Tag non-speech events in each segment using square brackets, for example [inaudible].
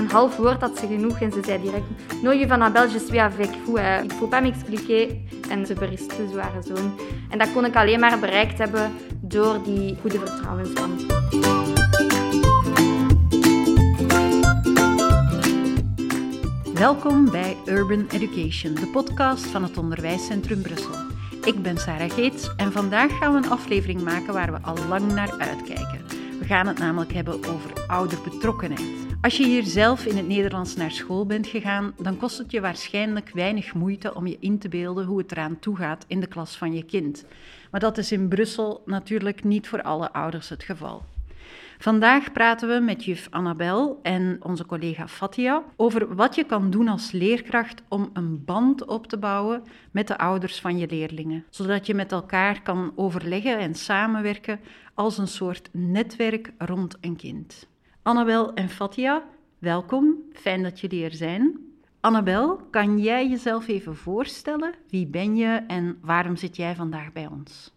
een half woord had ze genoeg en ze zei direct No, je van Abel, je suis avec. Uh, il faut pas m'expliquer. En ze berispte zo haar zoon. En dat kon ik alleen maar bereikt hebben door die goede vertrouwensband. Welkom bij Urban Education, de podcast van het Onderwijscentrum Brussel. Ik ben Sarah Geets en vandaag gaan we een aflevering maken waar we al lang naar uitkijken. We gaan het namelijk hebben over ouderbetrokkenheid. Als je hier zelf in het Nederlands naar school bent gegaan, dan kost het je waarschijnlijk weinig moeite om je in te beelden hoe het eraan toe gaat in de klas van je kind. Maar dat is in Brussel natuurlijk niet voor alle ouders het geval. Vandaag praten we met juf Annabel en onze collega Fatia over wat je kan doen als leerkracht om een band op te bouwen met de ouders van je leerlingen, zodat je met elkaar kan overleggen en samenwerken als een soort netwerk rond een kind. Annabel en Fatia, welkom. Fijn dat jullie er zijn. Annabel, kan jij jezelf even voorstellen? Wie ben je en waarom zit jij vandaag bij ons?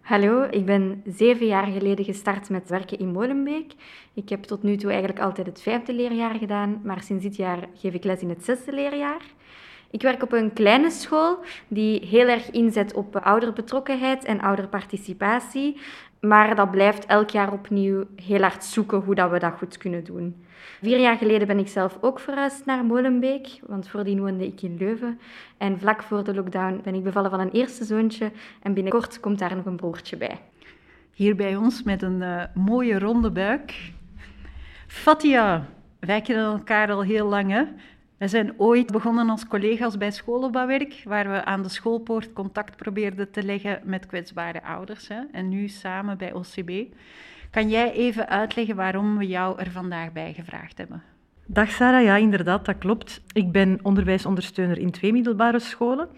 Hallo, ik ben zeven jaar geleden gestart met werken in Molenbeek. Ik heb tot nu toe eigenlijk altijd het vijfde leerjaar gedaan, maar sinds dit jaar geef ik les in het zesde leerjaar. Ik werk op een kleine school die heel erg inzet op ouderbetrokkenheid en ouderparticipatie. Maar dat blijft elk jaar opnieuw heel hard zoeken hoe dat we dat goed kunnen doen. Vier jaar geleden ben ik zelf ook verhuisd naar Molenbeek, want voordien woonde ik in Leuven. En vlak voor de lockdown ben ik bevallen van een eerste zoontje en binnenkort komt daar nog een broertje bij. Hier bij ons met een uh, mooie ronde buik. Fatia, wij kennen elkaar al heel lang? We zijn ooit begonnen als collega's bij schoolopbouwwerk, waar we aan de schoolpoort contact probeerden te leggen met kwetsbare ouders. Hè? En nu samen bij OCB. Kan jij even uitleggen waarom we jou er vandaag bij gevraagd hebben? Dag Sarah, ja inderdaad, dat klopt. Ik ben onderwijsondersteuner in twee middelbare scholen.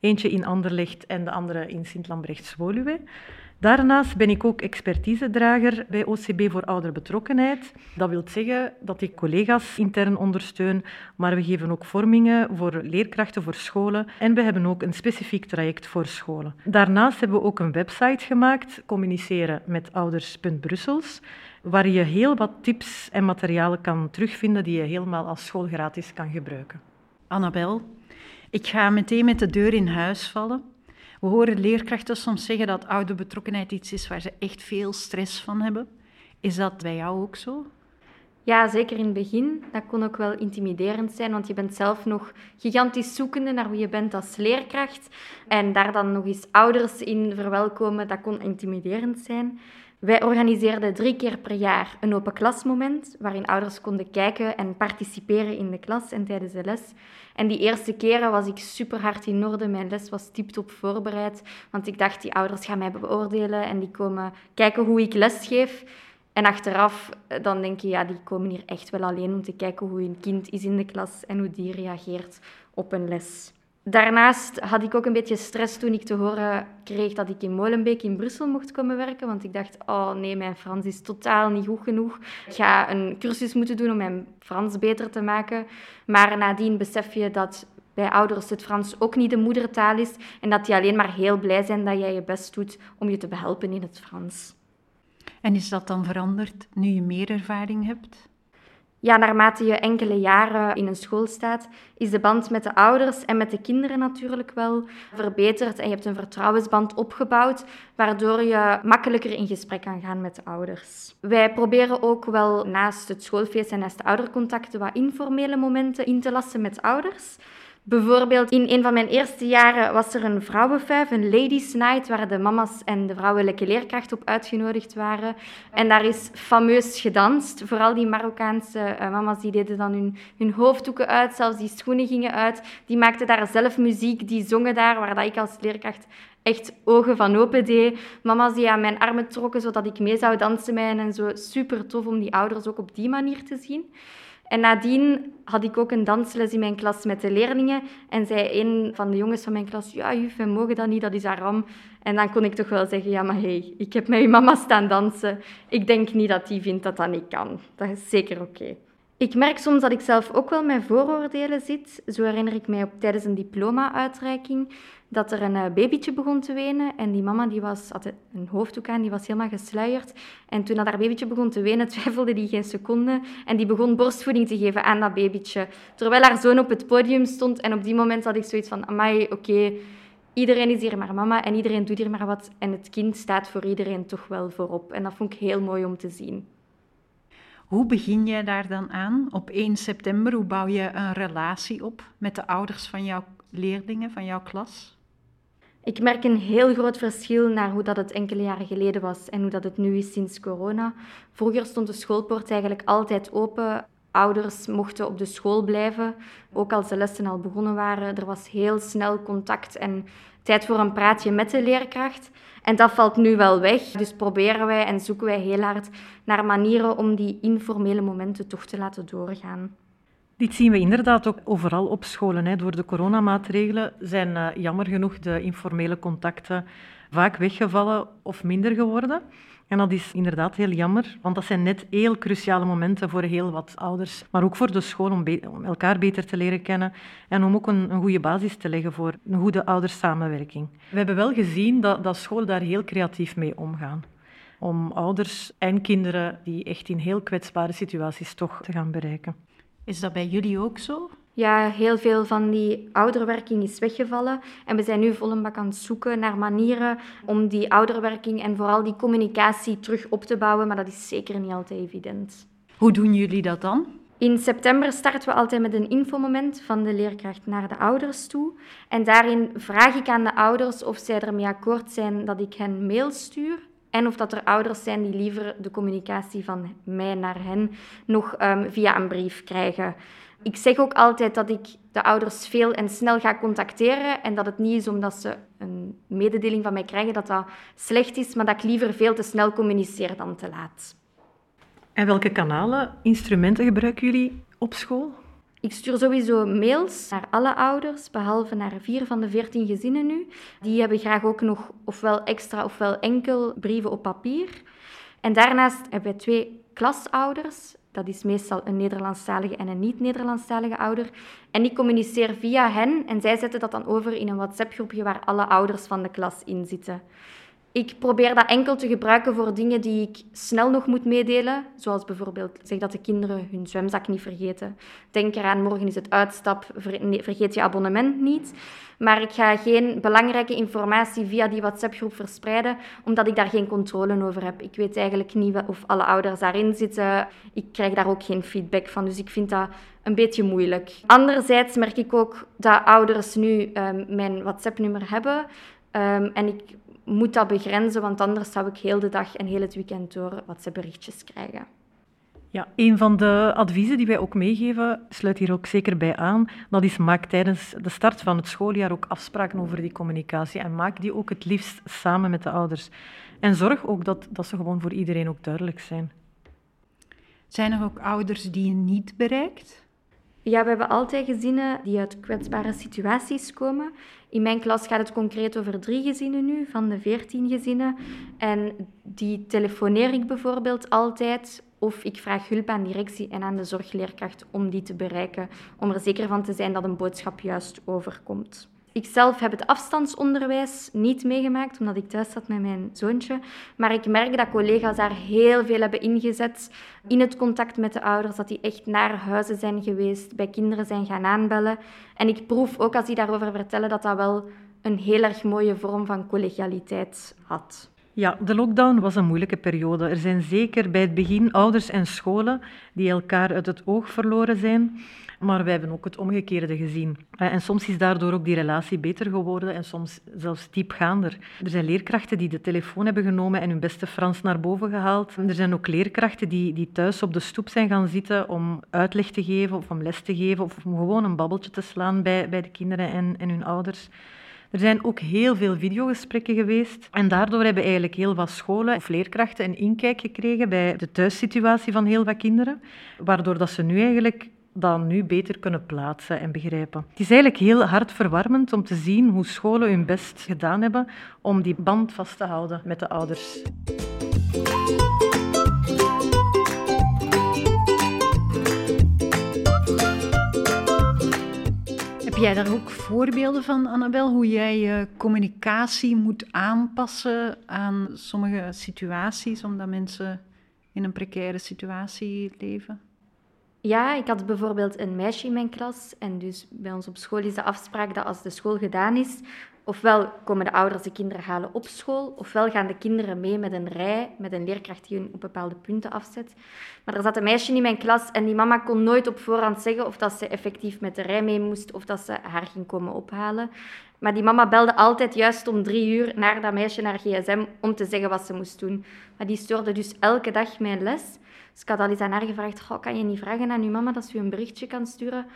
Eentje in Anderlecht en de andere in Sint-Lambrechts-Woluwe. Daarnaast ben ik ook expertisedrager bij OCB voor ouderbetrokkenheid. Dat wil zeggen dat ik collega's intern ondersteun, maar we geven ook vormingen voor leerkrachten voor scholen en we hebben ook een specifiek traject voor scholen. Daarnaast hebben we ook een website gemaakt, communiceren met ouders.brussels, waar je heel wat tips en materialen kan terugvinden die je helemaal als school gratis kan gebruiken. Annabel, ik ga meteen met de deur in huis vallen. We horen leerkrachten soms zeggen dat ouderbetrokkenheid iets is waar ze echt veel stress van hebben. Is dat bij jou ook zo? Ja, zeker in het begin. Dat kon ook wel intimiderend zijn, want je bent zelf nog gigantisch zoekende naar wie je bent als leerkracht. En daar dan nog eens ouders in verwelkomen, dat kon intimiderend zijn. Wij organiseerden drie keer per jaar een open klasmoment, waarin ouders konden kijken en participeren in de klas en tijdens de les. En die eerste keren was ik super hard in orde. Mijn les was op voorbereid, want ik dacht, die ouders gaan mij beoordelen en die komen kijken hoe ik lesgeef. En achteraf eh, dan denk je, ja, die komen hier echt wel alleen om te kijken hoe hun kind is in de klas en hoe die reageert op een les. Daarnaast had ik ook een beetje stress toen ik te horen kreeg dat ik in Molenbeek in Brussel mocht komen werken. Want ik dacht, oh nee, mijn Frans is totaal niet goed genoeg. Ik ga een cursus moeten doen om mijn Frans beter te maken. Maar nadien besef je dat bij ouders het Frans ook niet de moedertaal is. En dat die alleen maar heel blij zijn dat jij je best doet om je te behelpen in het Frans. En is dat dan veranderd nu je meer ervaring hebt? Ja, naarmate je enkele jaren in een school staat, is de band met de ouders en met de kinderen natuurlijk wel verbeterd. En je hebt een vertrouwensband opgebouwd, waardoor je makkelijker in gesprek kan gaan met de ouders. Wij proberen ook wel naast het schoolfeest en naast de oudercontacten wat informele momenten in te lassen met ouders. Bijvoorbeeld in een van mijn eerste jaren was er een vrouwenvijf, een ladies night, waar de mama's en de vrouwelijke leerkrachten op uitgenodigd waren. En daar is fameus gedanst. Vooral die Marokkaanse uh, mama's die deden dan hun, hun hoofddoeken uit, zelfs die schoenen gingen uit. Die maakten daar zelf muziek, die zongen daar, waar dat ik als leerkracht echt ogen van open deed. Mama's die aan mijn armen trokken, zodat ik mee zou dansen met hen en zo. Super tof om die ouders ook op die manier te zien. En nadien had ik ook een dansles in mijn klas met de leerlingen. En zei een van de jongens van mijn klas, ja juf, we mogen dat niet, dat is haram. En dan kon ik toch wel zeggen, ja maar hé, hey, ik heb met uw mama staan dansen. Ik denk niet dat die vindt dat dat niet kan. Dat is zeker oké. Ik merk soms dat ik zelf ook wel met vooroordelen zit. Zo herinner ik mij op, tijdens een diploma-uitreiking dat er een uh, babytje begon te wenen. En die mama die was, had een hoofddoek aan, die was helemaal gesluierd. En toen dat haar babytje begon te wenen, [laughs] twijfelde die geen seconde. En die begon borstvoeding te geven aan dat babytje. Terwijl haar zoon op het podium stond. En op die moment had ik zoiets van, amai, oké, iedereen is hier maar mama en iedereen doet hier maar wat. En het kind staat voor iedereen toch wel voorop. En dat vond ik heel mooi om te zien. Hoe begin jij daar dan aan? Op 1 september, hoe bouw je een relatie op met de ouders van jouw leerlingen, van jouw klas? Ik merk een heel groot verschil naar hoe dat het enkele jaren geleden was en hoe dat het nu is sinds corona. Vroeger stond de schoolpoort eigenlijk altijd open. Ouders mochten op de school blijven, ook als de lessen al begonnen waren. Er was heel snel contact en tijd voor een praatje met de leerkracht. En dat valt nu wel weg. Dus proberen wij en zoeken wij heel hard naar manieren om die informele momenten toch te laten doorgaan. Dit zien we inderdaad ook overal op scholen. Hè. Door de coronamaatregelen zijn uh, jammer genoeg de informele contacten vaak weggevallen of minder geworden. En dat is inderdaad heel jammer, want dat zijn net heel cruciale momenten voor heel wat ouders, maar ook voor de school om, elkaar beter te leren kennen en om ook een, goede basis te leggen voor een goede oudersamenwerking. We hebben wel gezien dat, dat scholen daar heel creatief mee omgaan. Om ouders en kinderen die echt in heel kwetsbare situaties toch te gaan bereiken. Is dat bij jullie ook zo? Ja, heel veel van die ouderwerking is weggevallen. En we zijn nu vol een bak aan het zoeken naar manieren om die ouderwerking en vooral die communicatie terug op te bouwen. Maar dat is zeker niet altijd evident. Hoe doen jullie dat dan? In september starten we altijd met een infomoment van de leerkracht naar de ouders toe. En daarin vraag ik aan de ouders of zij ermee akkoord zijn dat ik hen mail stuur. En of dat er ouders zijn die liever de communicatie van mij naar hen nog um, via een brief krijgen. Ik zeg ook altijd dat ik de ouders veel en snel ga contacteren en dat het niet is omdat ze een mededeling van mij krijgen dat dat slecht is, maar dat ik liever veel te snel communiceer dan te laat. En welke kanalen, instrumenten gebruiken jullie op school? Ik stuur sowieso mails naar alle ouders, behalve naar vier van de veertien gezinnen nu. Die hebben graag ook nog ofwel extra ofwel enkel brieven op papier. En daarnaast hebben wij twee klasouders. Dat is meestal een Nederlandstalige en een niet-Nederlandstalige ouder. En ik communiceer via hen en zij zetten dat dan over in een WhatsApp-groepje waar alle ouders van de klas in zitten. Ik probeer dat enkel te gebruiken voor dingen die ik snel nog moet meedelen. Zoals bijvoorbeeld zeg dat de kinderen hun zwemzak niet vergeten. Denk eraan, morgen is het uitstap, vergeet je abonnement niet. Maar ik ga geen belangrijke informatie via die WhatsApp-groep verspreiden, omdat ik daar geen controle over heb. Ik weet eigenlijk niet of alle ouders daarin zitten. Ik krijg daar ook geen feedback van, dus ik vind dat een beetje moeilijk. Anderzijds merk ik ook dat ouders nu um, mijn WhatsApp-nummer hebben. Um, en ik moet dat begrenzen, want anders zou ik heel de dag en heel het weekend door WhatsApp-berichtjes krijgen. Ja, een van de adviezen die wij ook meegeven, sluit hier ook zeker bij aan, dat is maak tijdens de start van het schooljaar ook afspraken over die communicatie en maak die ook het liefst samen met de ouders. En zorg ook dat, dat ze gewoon voor iedereen ook duidelijk zijn. Zijn er ook ouders die je niet bereikt? Ja, we hebben altijd gezinnen die uit kwetsbare situaties komen. In mijn klas gaat het concreet over drie gezinnen nu, van de veertien gezinnen. En die telefoneer ik bijvoorbeeld altijd of ik vraag hulp aan directie en aan de zorgleerkracht om die te bereiken, om er zeker van te zijn dat een boodschap juist overkomt. Ik zelf heb het afstandsonderwijs niet meegemaakt, omdat ik thuis zat met mijn zoontje. Maar ik merk dat collega's daar heel veel hebben ingezet in het contact met de ouders, dat die echt naar huizen zijn geweest, bij kinderen zijn gaan aanbellen. En ik proef ook als die daarover vertellen dat dat wel een heel erg mooie vorm van collegialiteit had. Ja, de lockdown was een moeilijke periode. Er zijn zeker bij het begin ouders en scholen die elkaar uit het oog verloren zijn. Maar wij hebben ook het omgekeerde gezien. Eh, en soms is daardoor ook die relatie beter geworden en soms zelfs diepgaander. Er zijn leerkrachten die de telefoon hebben genomen en hun beste Frans naar boven gehaald. Er zijn ook leerkrachten die, die thuis op de stoep zijn gaan zitten om uitleg te geven of om les te geven of om gewoon een babbeltje te slaan bij, bij de kinderen en, en hun ouders. Er zijn ook heel veel videogesprekken geweest en daardoor hebben eigenlijk heel wat scholen of leerkrachten een inkijk gekregen bij de thuissituatie van heel wat kinderen, waardoor dat ze nu eigenlijk dan nu beter kunnen plaatsen en begrijpen. Het is eigenlijk heel hartverwarmend om te zien hoe scholen hun best gedaan hebben om die band vast te houden met de ouders. Heb jij daar ook voorbeelden van, Annabel, hoe jij je communicatie moet aanpassen aan sommige situaties, omdat mensen in een precaire situatie leven? Ja, ik had bijvoorbeeld een meisje in mijn klas. En dus bij ons op school is de afspraak dat als de school gedaan is, ofwel komen de ouders de kinderen halen op school, ofwel gaan de kinderen mee met een rij, met een leerkracht die hun op bepaalde punten afzet. Maar er zat een meisje in mijn klas en die mama kon nooit op voorhand zeggen of dat ze effectief met de rij mee moest of dat ze haar ging komen ophalen. Maar die mama belde altijd juist om drie uur naar dat meisje naar gsm om te zeggen wat ze moest doen. Maar die stoorde dus elke dag mijn les. Dus ik had al eens aan haar gevraagd, kan je niet vragen aan je mama dat ze je een berichtje kan sturen?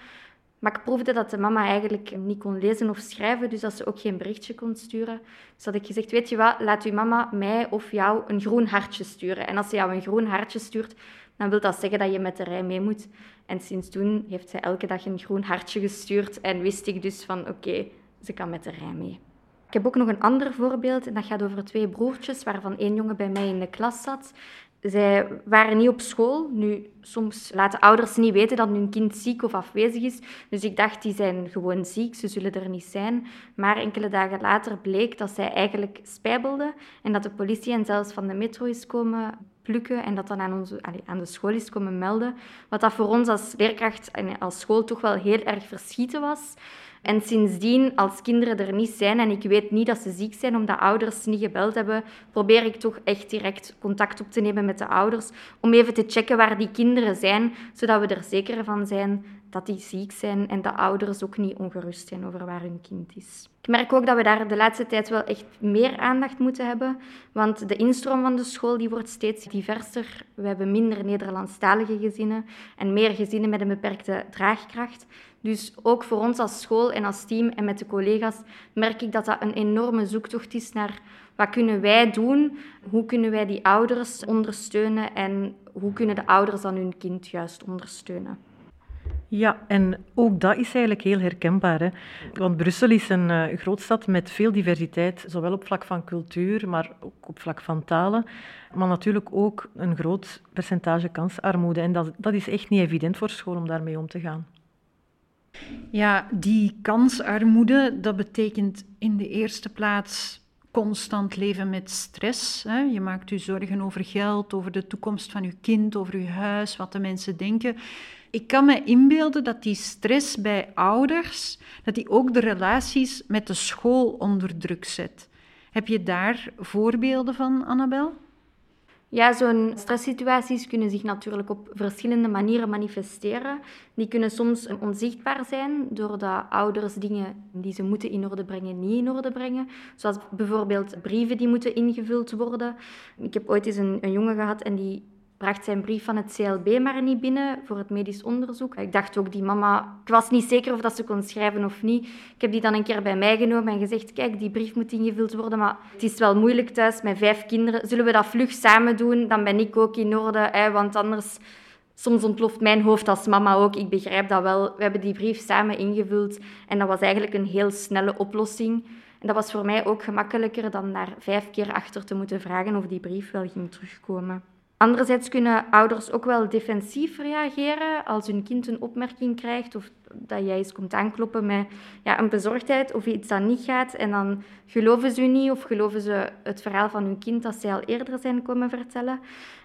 Maar ik proefde dat de mama eigenlijk niet kon lezen of schrijven, dus dat ze ook geen berichtje kon sturen. Dus had ik gezegd, weet je wat, laat uw mama mij of jou een groen hartje sturen. En als ze jou een groen hartje stuurt, dan wil dat zeggen dat je met de rij mee moet. En sinds toen heeft zij elke dag een groen hartje gestuurd en wist ik dus van, oké, ze kan met de rij mee. Ik heb ook nog een ander voorbeeld en dat gaat over twee broertjes, waarvan één jongen bij mij in de klas zat. Zij waren niet op school. Nu, soms laten ouders niet weten dat hun kind ziek of afwezig is. Dus ik dacht, die zijn gewoon ziek, ze zullen er niet zijn. Maar enkele dagen later bleek dat zij eigenlijk spijbelden en dat de politie en zelfs van de metro is komen plukken en dat dan aan, onze, aan de school is komen melden. Wat dat voor ons als leerkracht en als school toch wel heel erg verschieten was. En sindsdien, als kinderen er niet zijn en ik weet niet dat ze ziek zijn omdat ouders niet gebeld hebben, probeer ik toch echt direct contact op te nemen met de ouders om even te checken waar die kinderen zijn, zodat we er zeker van zijn dat die ziek zijn en de ouders ook niet ongerust zijn over waar hun kind is. Ik merk ook dat we daar de laatste tijd wel echt meer aandacht moeten hebben, want de instroom van de school die wordt steeds diverser. We hebben minder Nederlandstalige gezinnen en meer gezinnen met een beperkte draagkracht. Dus ook voor ons als school en als team en met de collega's merk ik dat dat een enorme zoektocht is naar wat kunnen wij doen, hoe kunnen wij die ouders ondersteunen en hoe kunnen de ouders dan hun kind juist ondersteunen. Ja, en ook dat is eigenlijk heel herkenbaar. Hè? Want Brussel is een uh, grootstad met veel diversiteit, zowel op vlak van cultuur, maar ook op vlak van talen. Maar natuurlijk ook een groot percentage kansarmoede. En dat, dat is echt niet evident voor school om daarmee om te gaan. Ja, die kansarmoede, dat betekent in de eerste plaats constant leven met stress. Hè. Je maakt je zorgen over geld, over de toekomst van je kind, over je huis, wat de mensen denken. Ik kan me inbeelden dat die stress bij ouders, dat die ook de relaties met de school onder druk zet. Heb je daar voorbeelden van, Annabel? Ja, zo'n stresssituaties kunnen zich natuurlijk op verschillende manieren manifesteren. Die kunnen soms onzichtbaar zijn, doordat ouders dingen die ze moeten in orde brengen, niet in orde brengen. Zoals bijvoorbeeld brieven die moeten ingevuld worden. Ik heb ooit eens een, een jongen gehad en die bracht zijn brief van het CLB maar niet binnen voor het medisch onderzoek. Ik dacht ook, die mama... Ik was niet zeker of dat ze kon schrijven of niet. Ik heb die dan een keer bij mij genomen en gezegd, kijk, die brief moet ingevuld worden, maar het is wel moeilijk thuis met vijf kinderen. Zullen we dat vlug samen doen? Dan ben ik ook in orde, hè, want anders... Soms ontploft mijn hoofd als mama ook. Ik begrijp dat wel. We hebben die brief samen ingevuld en dat was eigenlijk een heel snelle oplossing. En dat was voor mij ook gemakkelijker dan daar vijf keer achter te moeten vragen of die brief wel ging terugkomen. Anderzijds kunnen ouders ook wel defensief reageren als hun kind een opmerking krijgt of dat jij eens komt aankloppen met ja, een bezorgdheid of iets dat niet gaat. En dan geloven ze u niet of geloven ze het verhaal van hun kind dat zij al eerder zijn komen vertellen.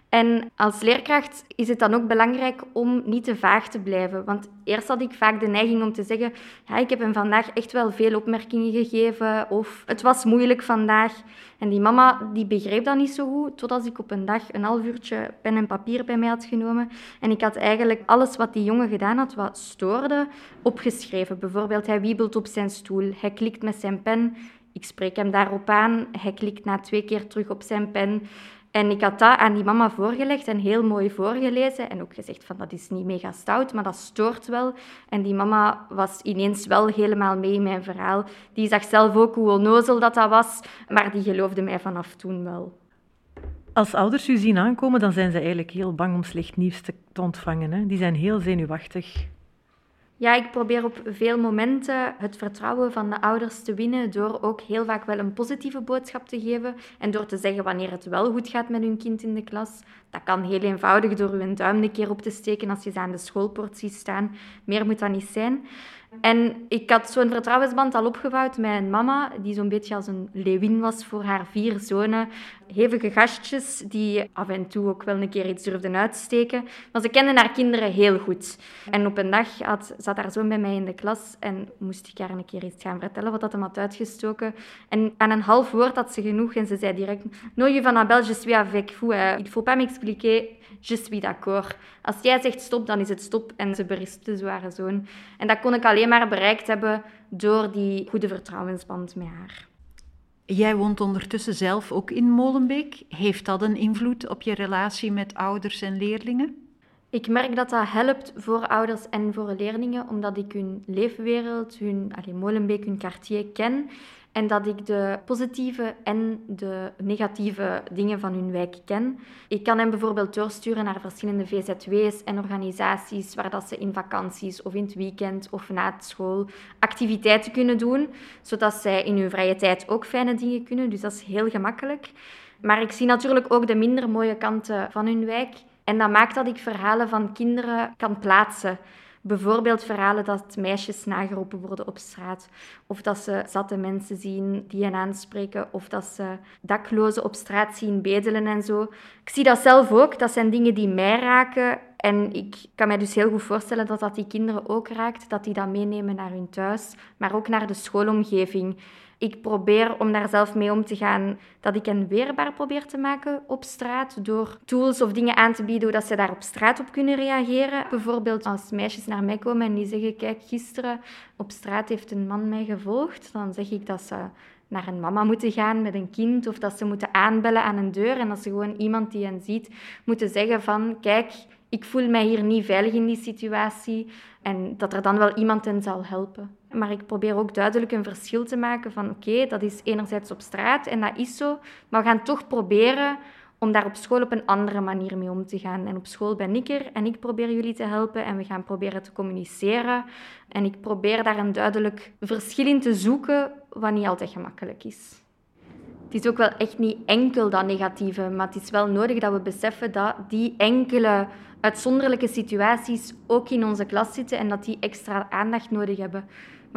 En als leerkracht is het dan ook belangrijk om niet te vaag te blijven. Want eerst had ik vaak de neiging om te zeggen: ja, ik heb hem vandaag echt wel veel opmerkingen gegeven. Of het was moeilijk vandaag. En die mama die begreep dat niet zo goed. Totdat ik op een dag een half uurtje pen en papier bij mij had genomen. En ik had eigenlijk alles wat die jongen gedaan had, wat stoorde, opgeschreven. Bijvoorbeeld, hij wiebelt op zijn stoel. Hij klikt met zijn pen. Ik spreek hem daarop aan. Hij klikt na twee keer terug op zijn pen. En ik had dat aan die mama voorgelegd en heel mooi voorgelezen. En ook gezegd van dat is niet mega stout, maar dat stoort wel. En die mama was ineens wel helemaal mee in mijn verhaal. Die zag zelf ook hoe onnozel dat, dat was, maar die geloofde mij vanaf toen wel. Als ouders u zien aankomen, dan zijn ze eigenlijk heel bang om slecht nieuws te ontvangen. Hè? Die zijn heel zenuwachtig. Ja, ik probeer op veel momenten het vertrouwen van de ouders te winnen door ook heel vaak wel een positieve boodschap te geven en door te zeggen wanneer het wel goed gaat met hun kind in de klas. Dat kan heel eenvoudig door je duim een keer op te steken als je ze aan de schoolpoort ziet staan. Meer moet dat niet zijn. En ik had zo'n vertrouwensband al opgebouwd met een mama, die zo'n beetje als een leeuwin was voor haar vier zonen. Hevige gastjes, die af en toe ook wel een keer iets durfden uitsteken. Maar ze kenden haar kinderen heel goed. En op een dag had, zat haar zoon bij mij in de klas en moest ik haar een keer iets gaan vertellen wat dat hem had uitgestoken. En aan een half woord had ze genoeg en ze zei direct... No, je van Abel, je suis avec vous. Il faut pas m'expliquer je suis d'accord. Als jij zegt stop, dan is het stop. En ze berispte zo haar zoon. En dat kon ik alleen maar bereikt hebben door die goede vertrouwensband met haar. Jij woont ondertussen zelf ook in Molenbeek. Heeft dat een invloed op je relatie met ouders en leerlingen? Ik merk dat dat helpt voor ouders en voor leerlingen, omdat ik hun leefwereld, hun Molenbeek, hun quartier ken. En dat ik de positieve en de negatieve dingen van hun wijk ken. Ik kan hen bijvoorbeeld doorsturen naar verschillende VZW's en organisaties waar dat ze in vakanties of in het weekend of na school activiteiten kunnen doen, zodat zij in hun vrije tijd ook fijne dingen kunnen. Dus dat is heel gemakkelijk. Maar ik zie natuurlijk ook de minder mooie kanten van hun wijk. En dat maakt dat ik verhalen van kinderen kan plaatsen. Bijvoorbeeld verhalen dat meisjes nageroepen worden op straat. Of dat ze zatte mensen zien die hen aanspreken. Of dat ze daklozen op straat zien bedelen en zo. Ik zie dat zelf ook. Dat zijn dingen die mij raken. En ik kan mij dus heel goed voorstellen dat dat die kinderen ook raakt. Dat die dat meenemen naar hun thuis. Maar ook naar de schoolomgeving. Ik probeer om daar zelf mee om te gaan, dat ik hen weerbaar probeer te maken op straat door tools of dingen aan te bieden, dat ze daar op straat op kunnen reageren. Bijvoorbeeld als meisjes naar mij komen en die zeggen, kijk, gisteren op straat heeft een man mij gevolgd, dan zeg ik dat ze naar een mama moeten gaan met een kind of dat ze moeten aanbellen aan een deur en dat ze gewoon iemand die hen ziet moeten zeggen van, kijk, ik voel mij hier niet veilig in die situatie en dat er dan wel iemand hen zal helpen. Maar ik probeer ook duidelijk een verschil te maken van oké, dat is enerzijds op straat en dat is zo, maar we gaan toch proberen om daar op school op een andere manier mee om te gaan. En op school ben ik er en ik probeer jullie te helpen en we gaan proberen te communiceren. En ik probeer daar een duidelijk verschil in te zoeken, wat niet altijd gemakkelijk is. Het is ook wel echt niet enkel dat negatieve, maar het is wel nodig dat we beseffen dat die enkele uitzonderlijke situaties ook in onze klas zitten en dat die extra aandacht nodig hebben.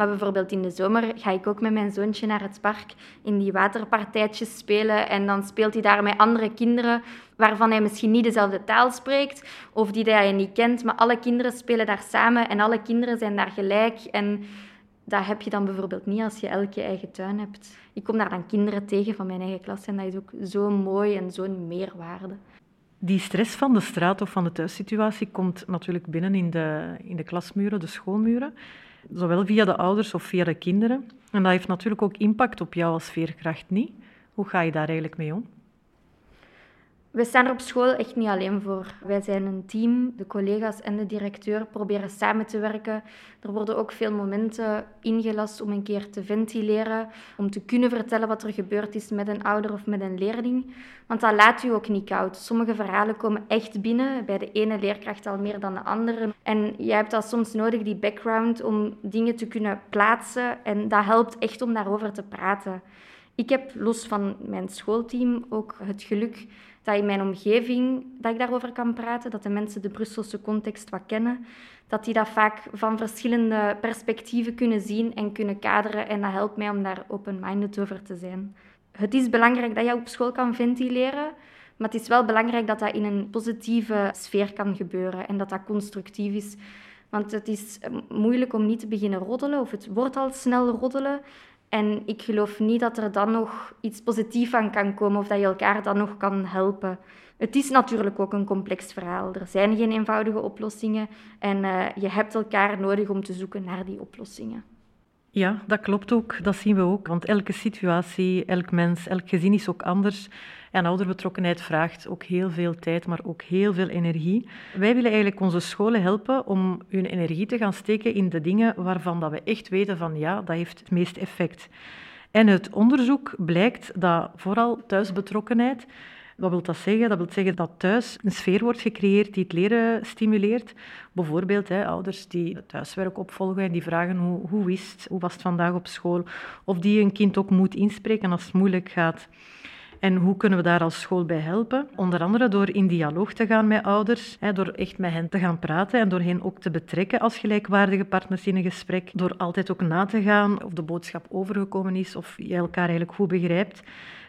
Maar bijvoorbeeld in de zomer ga ik ook met mijn zoontje naar het park in die waterpartijtjes spelen. En dan speelt hij daar met andere kinderen waarvan hij misschien niet dezelfde taal spreekt of die hij niet kent. Maar alle kinderen spelen daar samen en alle kinderen zijn daar gelijk. En dat heb je dan bijvoorbeeld niet als je elke eigen tuin hebt. Ik kom daar dan kinderen tegen van mijn eigen klas en dat is ook zo mooi en zo'n meerwaarde. Die stress van de straat of van de thuissituatie komt natuurlijk binnen in de, in de klasmuren, de schoolmuren zowel via de ouders of via de kinderen. En dat heeft natuurlijk ook impact op jou als veerkracht niet. Hoe ga je daar eigenlijk mee om? We staan er op school echt niet alleen voor. Wij zijn een team, de collega's en de directeur proberen samen te werken. Er worden ook veel momenten ingelast om een keer te ventileren, om te kunnen vertellen wat er gebeurd is met een ouder of met een leerling. Want dat laat u ook niet koud. Sommige verhalen komen echt binnen, bij de ene leerkracht al meer dan de andere. En jij hebt dat soms nodig, die background, om dingen te kunnen plaatsen. En dat helpt echt om daarover te praten. Ik heb los van mijn schoolteam ook het geluk dat in mijn omgeving dat ik daarover kan praten, dat de mensen de Brusselse context wat kennen, dat die dat vaak van verschillende perspectieven kunnen zien en kunnen kaderen en dat helpt mij om daar open-minded over te zijn. Het is belangrijk dat je op school kan ventileren, maar het is wel belangrijk dat dat in een positieve sfeer kan gebeuren en dat dat constructief is. Want het is moeilijk om niet te beginnen roddelen, of het wordt al snel roddelen. En ik geloof niet dat er dan nog iets positiefs van kan komen of dat je elkaar dan nog kan helpen. Het is natuurlijk ook een complex verhaal. Er zijn geen eenvoudige oplossingen en uh, je hebt elkaar nodig om te zoeken naar die oplossingen. Ja, dat klopt ook. Dat zien we ook. Want elke situatie, elk mens, elk gezin is ook anders. En ouderbetrokkenheid vraagt ook heel veel tijd, maar ook heel veel energie. Wij willen eigenlijk onze scholen helpen om hun energie te gaan steken in de dingen waarvan dat we echt weten van ja, dat heeft het meest effect. En het onderzoek blijkt dat vooral thuisbetrokkenheid wat wil dat zeggen? Dat wil zeggen dat thuis een sfeer wordt gecreëerd die het leren stimuleert. Bijvoorbeeld hè, ouders die thuiswerk opvolgen en die vragen hoe, hoe is het, hoe was het vandaag op school? Of die een kind ook moet inspreken als het moeilijk gaat. En hoe kunnen we daar als school bij helpen? Onder andere door in dialoog te gaan met ouders, door echt met hen te gaan praten en door hen ook te betrekken als gelijkwaardige partners in een gesprek. Door altijd ook na te gaan of de boodschap overgekomen is of je elkaar eigenlijk goed begrijpt.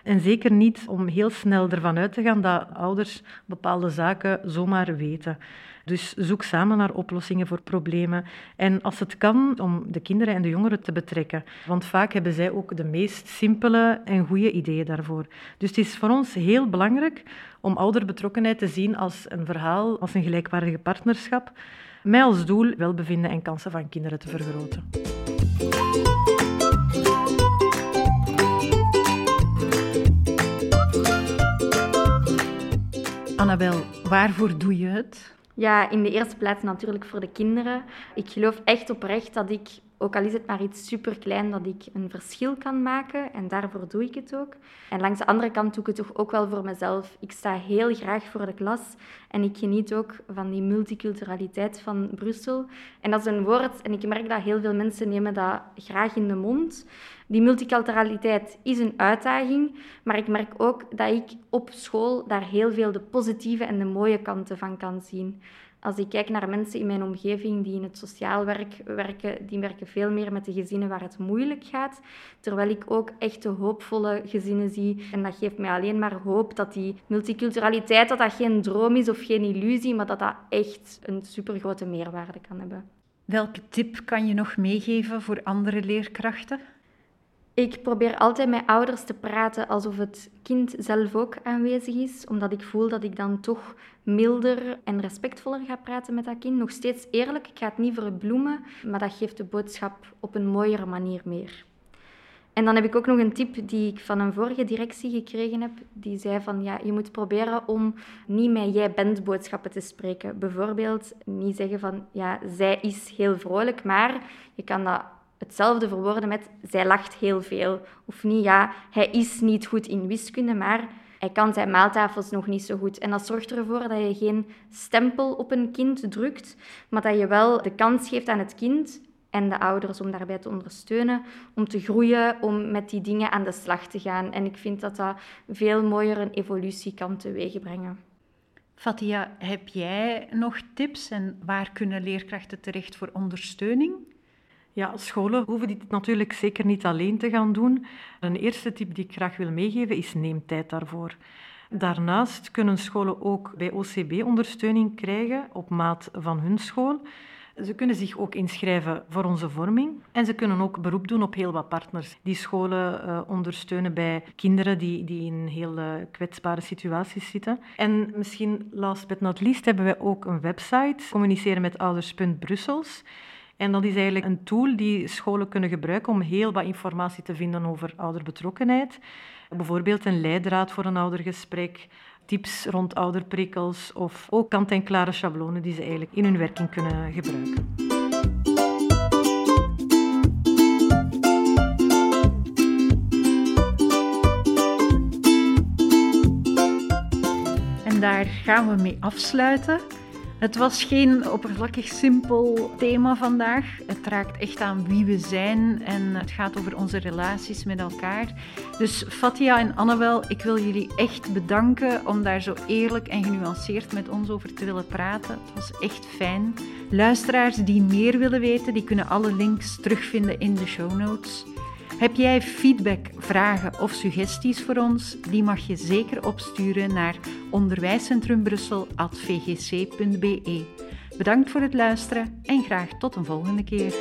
En zeker niet om heel snel ervan uit te gaan dat ouders bepaalde zaken zomaar weten. Dus zoek samen naar oplossingen voor problemen. En als het kan, om de kinderen en de jongeren te betrekken. Want vaak hebben zij ook de meest simpele en goede ideeën daarvoor. Dus het is voor ons heel belangrijk om ouderbetrokkenheid te zien als een verhaal, als een gelijkwaardige partnerschap. Met als doel welbevinden en kansen van kinderen te vergroten. Annabel, waarvoor doe je het? Ja, in de eerste plaats natuurlijk voor de kinderen. Ik geloof echt oprecht dat ik, ook al is het maar iets superklein, dat ik een verschil kan maken. En daarvoor doe ik het ook. En langs de andere kant doe ik het toch ook wel voor mezelf. Ik sta heel graag voor de klas en ik geniet ook van die multiculturaliteit van Brussel. En dat is een woord, en ik merk dat heel veel mensen nemen dat graag in de mond. Die multiculturaliteit is een uitdaging, maar ik merk ook dat ik op school daar heel veel de positieve en de mooie kanten van kan zien. Als ik kijk naar mensen in mijn omgeving die in het sociaal werk werken, die werken veel meer met de gezinnen waar het moeilijk gaat. Terwijl ik ook echt hoopvolle gezinnen zie. En dat geeft mij alleen maar hoop dat die multiculturaliteit dat geen droom is of geen illusie, maar dat dat echt een supergrote meerwaarde kan hebben. Welke tip kan je nog meegeven voor andere leerkrachten? Ik probeer altijd met ouders te praten alsof het kind zelf ook aanwezig is, omdat ik voel dat ik dan toch milder en respectvoller ga praten met dat kind. Nog steeds eerlijk, ik ga het niet verbloemen, maar dat geeft de boodschap op een mooiere manier meer. En dan heb ik ook nog een tip die ik van een vorige directie gekregen heb. Die zei van ja, je moet proberen om niet met jij bent boodschappen te spreken. Bijvoorbeeld niet zeggen van ja, zij is heel vrolijk, maar je kan dat hetzelfde verwoorden met zij lacht heel veel. Of niet, ja, hij is niet goed in wiskunde, maar hij kan zijn maaltafels nog niet zo goed. En dat zorgt ervoor dat je geen stempel op een kind drukt, maar dat je wel de kans geeft aan het kind en de ouders om daarbij te ondersteunen, om te groeien, om met die dingen aan de slag te gaan. En ik vind dat dat veel mooier een evolutie kan teweegbrengen. Fatia, heb jij nog tips en waar kunnen leerkrachten terecht voor ondersteuning? Ja, scholen hoeven dit natuurlijk zeker niet alleen te gaan doen. Een eerste tip die ik graag wil meegeven is neem tijd daarvoor. Daarnaast kunnen scholen ook bij OCB ondersteuning krijgen op maat van hun school. Ze kunnen zich ook inschrijven voor onze vorming en ze kunnen ook beroep doen op heel wat partners die scholen uh, ondersteunen bij kinderen die, die in heel uh, kwetsbare situaties zitten. En misschien last but not least hebben wij ook een website, communiceren met ouders.brussels. En dat is eigenlijk een tool die scholen kunnen gebruiken om heel wat informatie te vinden over ouderbetrokkenheid. Bijvoorbeeld een leidraad voor een oudergesprek, tips rond ouderprikkels of ook kant-en-klare schablonen die ze eigenlijk in hun werking kunnen gebruiken. En daar gaan we mee afsluiten. Het was geen oppervlakkig simpel thema vandaag. Het raakt echt aan wie we zijn en het gaat over onze relaties met elkaar. Dus Fatia en Annabel, ik wil jullie echt bedanken om daar zo eerlijk en genuanceerd met ons over te willen praten. Het was echt fijn. Luisteraars die meer willen weten, die kunnen alle links terugvinden in de show notes. Heb jij feedback, vragen of suggesties voor ons? Die mag je zeker opsturen naar onderwijscentrumbrussel.vgc.be. Bedankt voor het luisteren en graag tot een volgende keer.